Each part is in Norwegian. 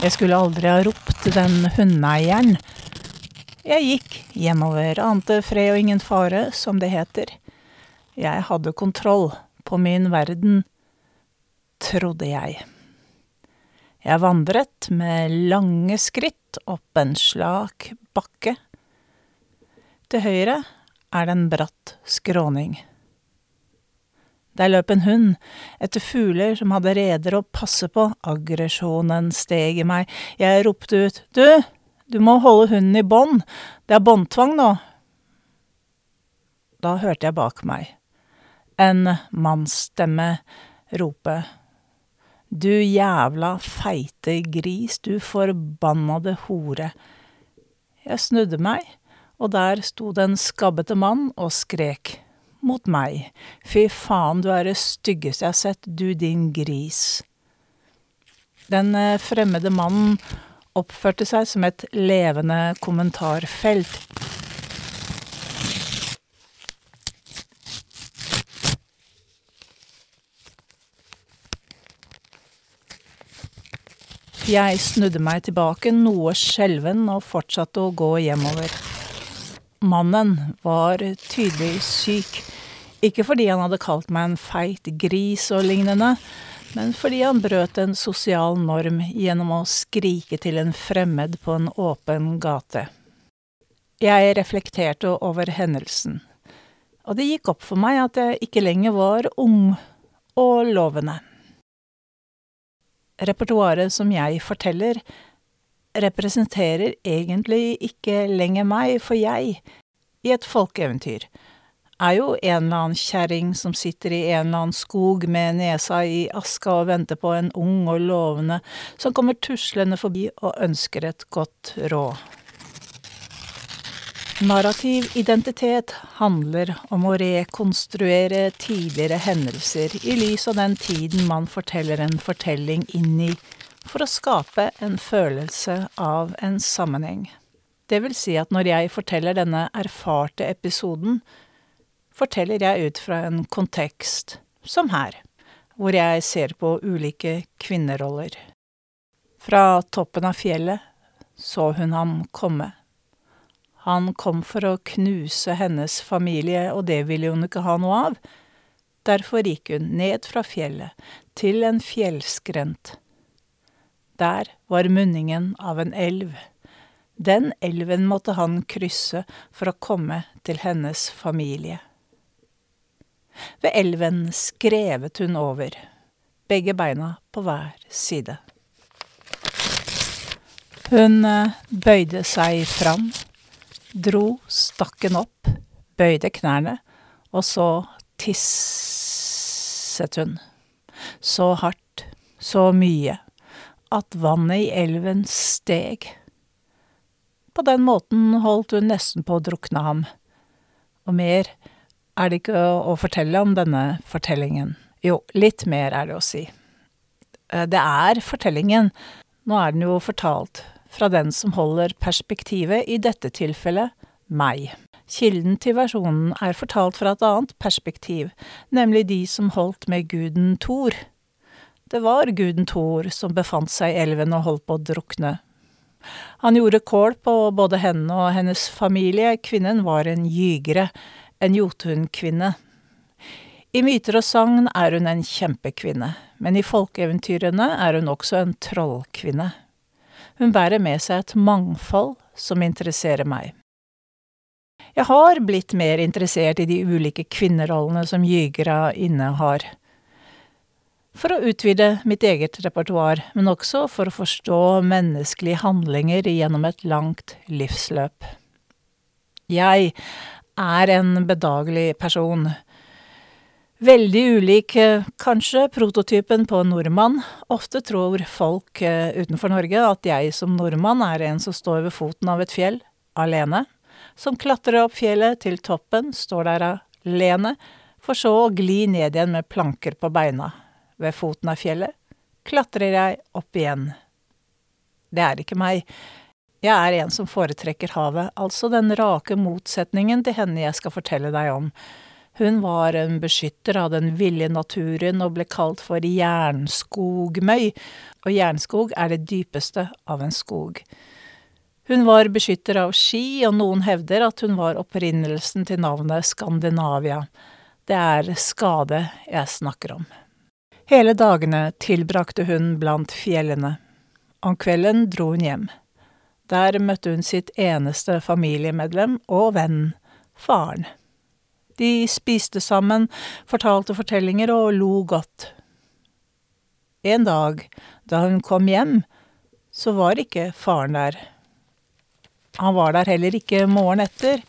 Jeg skulle aldri ha ropt den hundeeieren. Jeg gikk hjemover, ante fred og ingen fare, som det heter. Jeg hadde kontroll på min verden, trodde jeg. Jeg vandret med lange skritt opp en slak bakke. Til høyre er det en bratt skråning. Der løp en hund etter fugler som hadde reder å passe på, aggresjonen steg i meg, jeg ropte ut, du, du må holde hunden i bånd, det er båndtvang nå. Da hørte jeg bak meg en mannsstemme rope, du jævla feite gris, du forbannede hore. Jeg snudde meg, og der sto det en skabbete mann og skrek mot meg. Fy faen, du er det styggeste jeg har sett, du din gris. Den fremmede mannen oppførte seg som et levende kommentarfelt. Jeg snudde meg tilbake, noe skjelven, og fortsatte å gå hjemover. Mannen var tydelig syk, ikke fordi han hadde kalt meg en feit gris og lignende, men fordi han brøt en sosial norm gjennom å skrike til en fremmed på en åpen gate. Jeg reflekterte over hendelsen, og det gikk opp for meg at jeg ikke lenger var ung og lovende. Repertoaret som jeg forteller, representerer egentlig ikke lenger meg, for jeg, i et folkeeventyr, er jo en eller annen kjerring som sitter i en eller annen skog med nesa i aska og venter på en ung og lovende som kommer tuslende forbi og ønsker et godt råd. Narrativ identitet handler om å rekonstruere tidligere hendelser i lys av den tiden man forteller en fortelling inn i, for å skape en følelse av en sammenheng. Det vil si at når jeg forteller denne erfarte episoden, forteller jeg ut fra en kontekst, som her, hvor jeg ser på ulike kvinneroller. Fra toppen av fjellet så hun ham komme. Han kom for å knuse hennes familie, og det ville hun ikke ha noe av. Derfor gikk hun ned fra fjellet, til en fjellskrent. Der var munningen av en elv. Den elven måtte han krysse for å komme til hennes familie. Ved elven skrevet hun over, begge beina på hver side. Hun bøyde seg fram dro stakken opp, bøyde knærne, og så tisset hun. Så hardt, så mye, at vannet i elven steg. På den måten holdt hun nesten på å drukne ham. Og mer er det ikke å fortelle om denne fortellingen. Jo, litt mer er det å si. Det er fortellingen, nå er den jo fortalt fra den som holder perspektivet, i dette tilfellet meg. Kilden til versjonen er fortalt fra et annet perspektiv, nemlig de som holdt med guden Thor. Det var guden Thor som befant seg i elven og holdt på å drukne. Han gjorde kål på både henne og hennes familie, kvinnen var en gygere, en jotunkvinne. I myter og sagn er hun en kjempekvinne, men i folkeeventyrene er hun også en trollkvinne. Hun bærer med seg et mangfold som interesserer meg. Jeg har blitt mer interessert i de ulike kvinnerollene som jygera innehar. For å utvide mitt eget repertoar, men også for å forstå menneskelige handlinger gjennom et langt livsløp. Jeg er en bedagelig person Veldig ulik, kanskje, prototypen på nordmann. Ofte tror folk eh, utenfor Norge at jeg som nordmann er en som står ved foten av et fjell, alene. Som klatrer opp fjellet til toppen, står der alene, for så å gli ned igjen med planker på beina. Ved foten av fjellet klatrer jeg opp igjen. Det er ikke meg. Jeg er en som foretrekker havet, altså den rake motsetningen til henne jeg skal fortelle deg om. Hun var en beskytter av den ville naturen og ble kalt for Jernskogmøy, og jernskog er det dypeste av en skog. Hun var beskytter av ski, og noen hevder at hun var opprinnelsen til navnet Skandinavia. Det er skade jeg snakker om. Hele dagene tilbrakte hun blant fjellene. Om kvelden dro hun hjem. Der møtte hun sitt eneste familiemedlem og venn, faren. De spiste sammen, fortalte fortellinger og lo godt. En dag, da hun kom hjem, så var ikke faren der. Han var der heller ikke morgenen etter.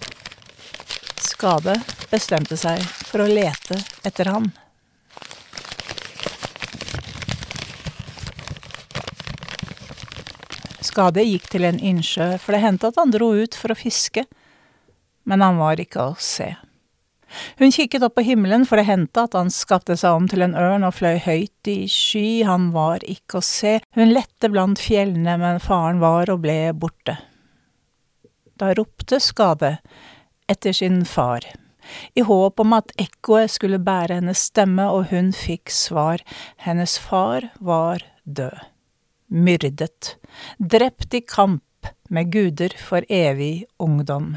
Skade bestemte seg for å lete etter han. Skade gikk til en innsjø, for det hendte at han dro ut for å fiske, men han var ikke å se. Hun kikket opp på himmelen, for det hendte at han skapte seg om til en ørn og fløy høyt i sky, han var ikke å se, hun lette blant fjellene, men faren var og ble borte. Da ropte Skade etter sin far, i håp om at ekkoet skulle bære hennes stemme, og hun fikk svar, hennes far var død. Myrdet, drept i kamp med guder for evig ungdom.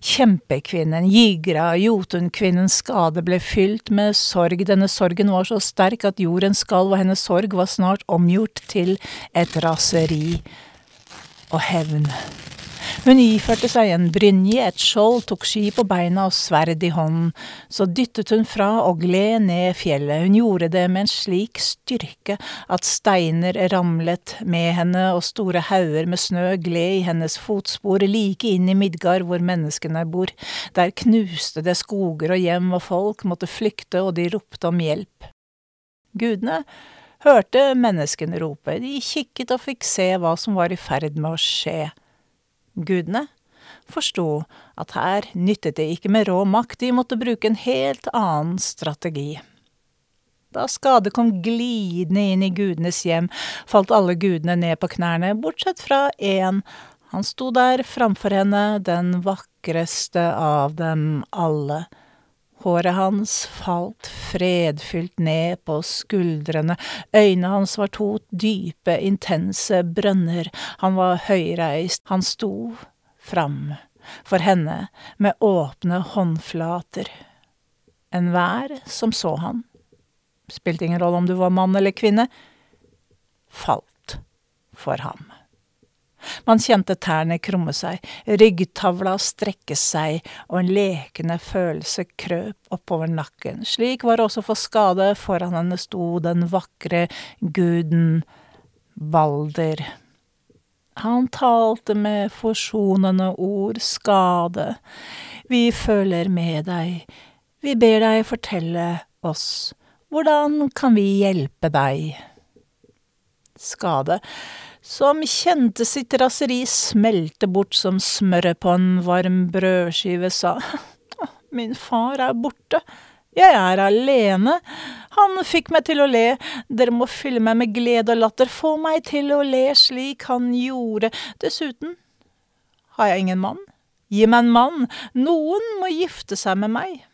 Kjempekvinnen, Jigra, Jotunkvinnens skade ble fylt med sorg, denne sorgen var så sterk at jordens skalv og hennes sorg var snart omgjort til et raseri og hevn. Hun iførte seg en brynje, et skjold, tok ski på beina og sverd i hånden. Så dyttet hun fra og gled ned fjellet. Hun gjorde det med en slik styrke at steiner ramlet med henne og store hauger med snø gled i hennes fotspor like inn i Midgard hvor menneskene bor. Der knuste det skoger og hjem og folk måtte flykte og de ropte om hjelp. Gudene hørte menneskene rope, de kikket og fikk se hva som var i ferd med å skje. Gudene forsto at her nyttet det ikke med rå makt, de måtte bruke en helt annen strategi. Da Skade kom glidende inn i gudenes hjem, falt alle gudene ned på knærne, bortsett fra én. Han sto der framfor henne, den vakreste av dem alle. Håret hans falt fredfylt ned på skuldrene, øynene hans var to dype, intense brønner, han var høyreist, han sto fram for henne med åpne håndflater. Enhver som så han, spilte ingen rolle om du var mann eller kvinne, falt for ham. Man kjente tærne krumme seg, ryggtavla strekke seg, og en lekende følelse krøp oppover nakken. Slik var det også for skade, foran henne sto den vakre guden Balder. Han talte med forsonende ord, skade, vi føler med deg, vi ber deg fortelle oss, hvordan kan vi hjelpe deg? Skade som kjente sitt raseri smelte bort som smøret på en varm brødskive, sa Min far er borte. Jeg er alene. Han fikk meg til å le. Dere må fylle meg med glede og latter. Få meg til å le slik han gjorde. Dessuten har jeg ingen mann. Gi meg en mann. Noen må gifte seg med meg.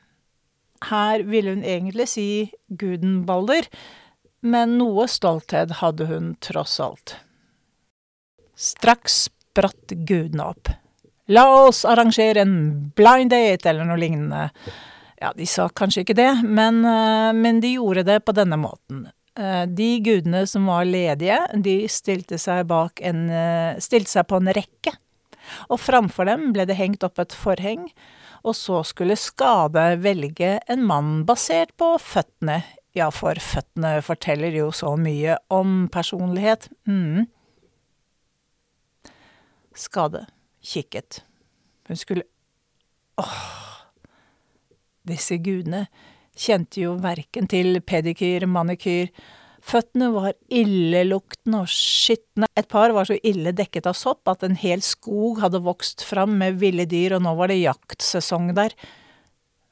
Her ville hun egentlig si guden Balder, men noe stolthet hadde hun tross alt. Straks spratt gudene opp. La oss arrangere en blind date, eller noe lignende. Ja, de sa kanskje ikke det, men, eh, men de gjorde det på denne måten. Eh, de gudene som var ledige, de stilte seg, en, eh, stilte seg på en rekke. Og framfor dem ble det hengt opp et forheng, og så skulle Skade velge en mann basert på føttene. Ja, for føttene forteller jo så mye om personlighet. Mm. Skade kikket. Hun skulle Åh! Disse gudene kjente jo verken til pedikyr, manikyr. Føttene var illeluktende og skitne. Et par var så ille dekket av sopp at en hel skog hadde vokst fram med ville dyr, og nå var det jaktsesong der.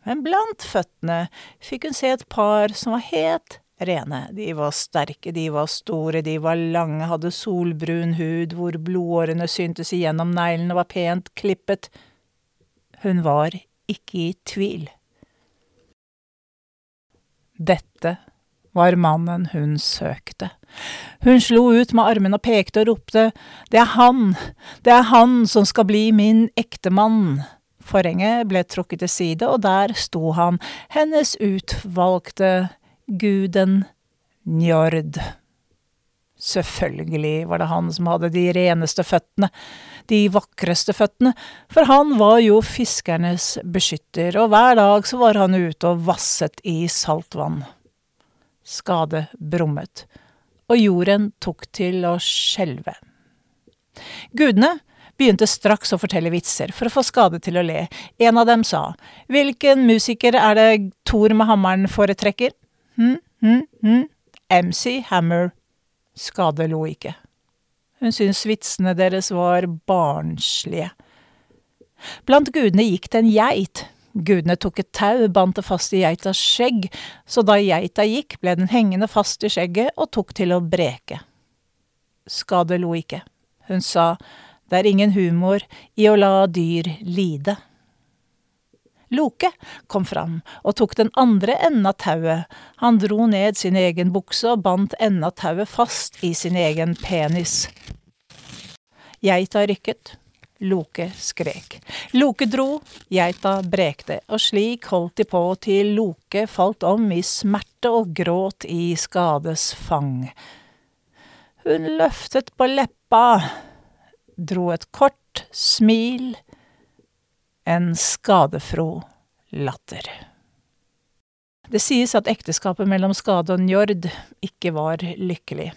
Men blant føttene fikk hun se et par som var helt rene. De var sterke, de var store, de var lange, hadde solbrun hud hvor blodårene syntes igjennom neglene, var pent klippet. Hun var ikke i tvil. Dette var mannen hun søkte. Hun slo ut med armene og pekte og ropte, Det er han, det er han som skal bli min ektemann. Forhenget ble trukket til side, og der sto han, hennes utvalgte, guden Njord. Selvfølgelig var det han som hadde de reneste føttene, de vakreste føttene, for han var jo fiskernes beskytter, og hver dag så var han ute og vasset i saltvann. Skade brummet, og jorden tok til å skjelve. Gudene begynte straks å fortelle vitser for å få Skade til å le. En av dem sa, Hvilken musiker er det Thor med hammeren foretrekker? Hm, hm, hm, MC Hammer. Skade lo ikke. Hun syntes vitsene deres var barnslige. Blant gudene gikk det en geit. Gudene tok et tau, bandt det fast i geitas skjegg, så da geita gikk, ble den hengende fast i skjegget og tok til å breke. Skade lo ikke. Hun sa, det er ingen humor i å la dyr lide. Loke kom fram og tok den andre enden av tauet, han dro ned sin egen bukse og bandt enden av tauet fast i sin egen penis. Geita rykket, Loke skrek. Loke dro, geita brekte, og slik holdt de på til Loke falt om i smerte og gråt i Skades fang. Hun løftet på leppa, dro et kort smil, en skadefro latter. Det sies at ekteskapet mellom Skade og Njord ikke var lykkelig.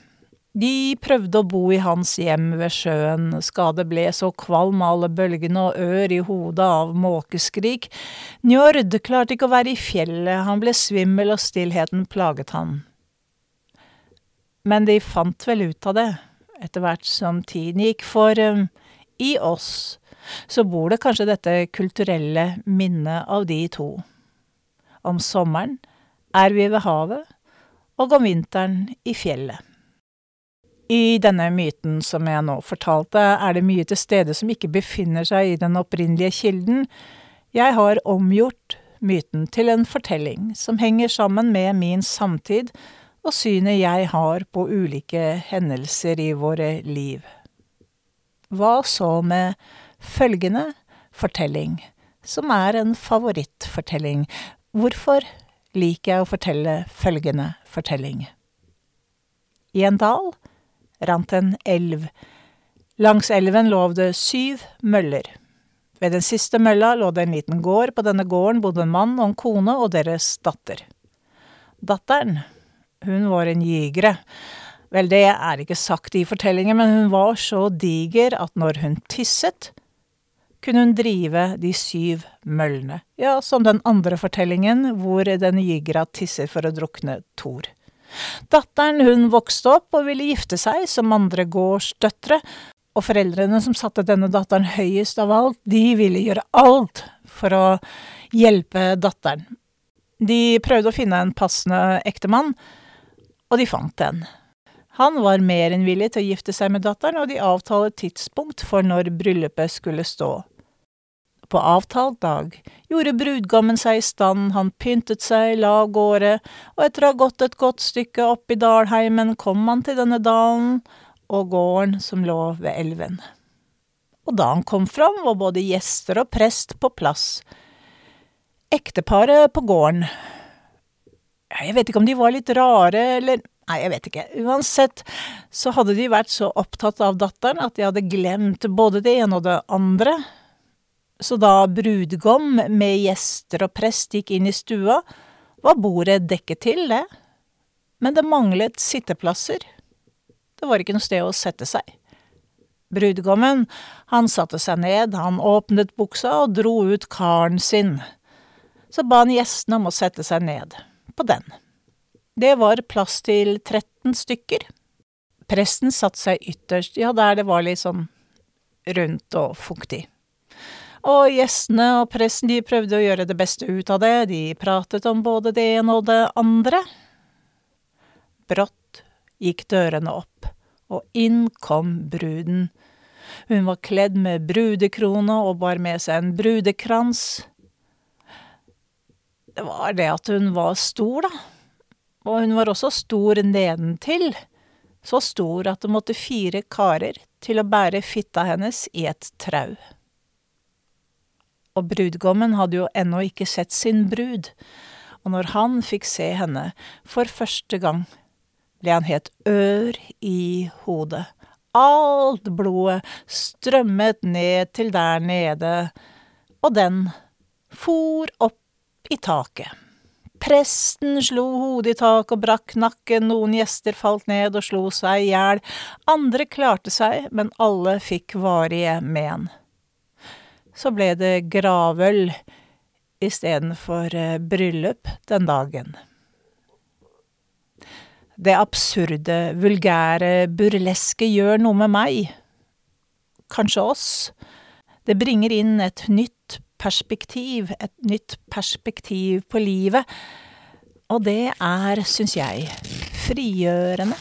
De prøvde å bo i hans hjem ved sjøen, Skade ble så kvalm av alle bølgene og ør i hodet av måkeskrik. Njord klarte ikke å være i fjellet, han ble svimmel og stillheten plaget han. Men de fant vel ut av det, etter hvert som tiden gikk, for um, i oss så bor det kanskje dette kulturelle minnet av de to. Om sommeren er vi ved havet, og om vinteren i fjellet. I denne myten som jeg nå fortalte, er det mye til stede som ikke befinner seg i den opprinnelige kilden. Jeg har omgjort myten til en fortelling som henger sammen med min samtid og synet jeg har på ulike hendelser i våre liv. Hva så med følgende fortelling, som er en favorittfortelling. Hvorfor liker jeg å fortelle følgende fortelling? I en dal rant en elv. Langs elven lå det syv møller. Ved den siste mølla lå det en liten gård, på denne gården bodde en mann og en kone og deres datter. Datteren, hun var en jigre. Vel, det er ikke sagt i fortellingen, men hun var så diger at når hun tisset, kunne hun drive de syv møllene, ja, som den andre fortellingen hvor den jigra tisser for å drukne Thor. Datteren hun vokste opp og ville gifte seg som andre gårdsdøtre, og foreldrene som satte denne datteren høyest av alt, de ville gjøre alt for å hjelpe datteren. De prøvde å finne en passende ektemann, og de fant en. Han var mer enn villig til å gifte seg med datteren, og de avtalte tidspunkt for når bryllupet skulle stå. På avtalt dag gjorde brudgommen seg i stand, han pyntet seg, la av gårde, og etter å ha gått et godt stykke opp i dalheimen kom han til denne dalen og gården som lå ved elven. Og da han kom fram, var både gjester og prest på plass. Ekteparet på gården. Jeg vet ikke om de var litt rare, eller Nei, jeg vet ikke. Uansett så hadde de vært så opptatt av datteren at de hadde glemt både det ene og det andre. Så da brudgom med gjester og prest gikk inn i stua, var bordet dekket til, det. Men det manglet sitteplasser. Det var ikke noe sted å sette seg. Brudgommen, han satte seg ned, han åpnet buksa og dro ut karen sin. Så ba han gjestene om å sette seg ned, på den. Det var plass til 13 stykker. Presten satte seg ytterst, ja, der det var litt sånn rundt og fuktig. Og gjestene og pressen de prøvde å gjøre det beste ut av det, de pratet om både det ene og det andre. Brått gikk dørene opp, og inn kom bruden. Hun var kledd med brudekrone og bar med seg en brudekrans. Det var det at hun var stor, da. Og hun var også stor nedentil, så stor at det måtte fire karer til å bære fitta hennes i et trau. Og brudgommen hadde jo ennå ikke sett sin brud, og når han fikk se henne for første gang, ble han helt ør i hodet. Alt blodet strømmet ned til der nede, og den for opp i taket. Presten slo hodet i taket og brakk nakken, noen gjester falt ned og slo seg i hjel, andre klarte seg, men alle fikk varige men. Så ble det gravøl istedenfor eh, bryllup den dagen. Det absurde, vulgære, burleske gjør noe med meg, kanskje oss. Det bringer inn et nytt perspektiv, et nytt perspektiv på livet, og det er, syns jeg, frigjørende.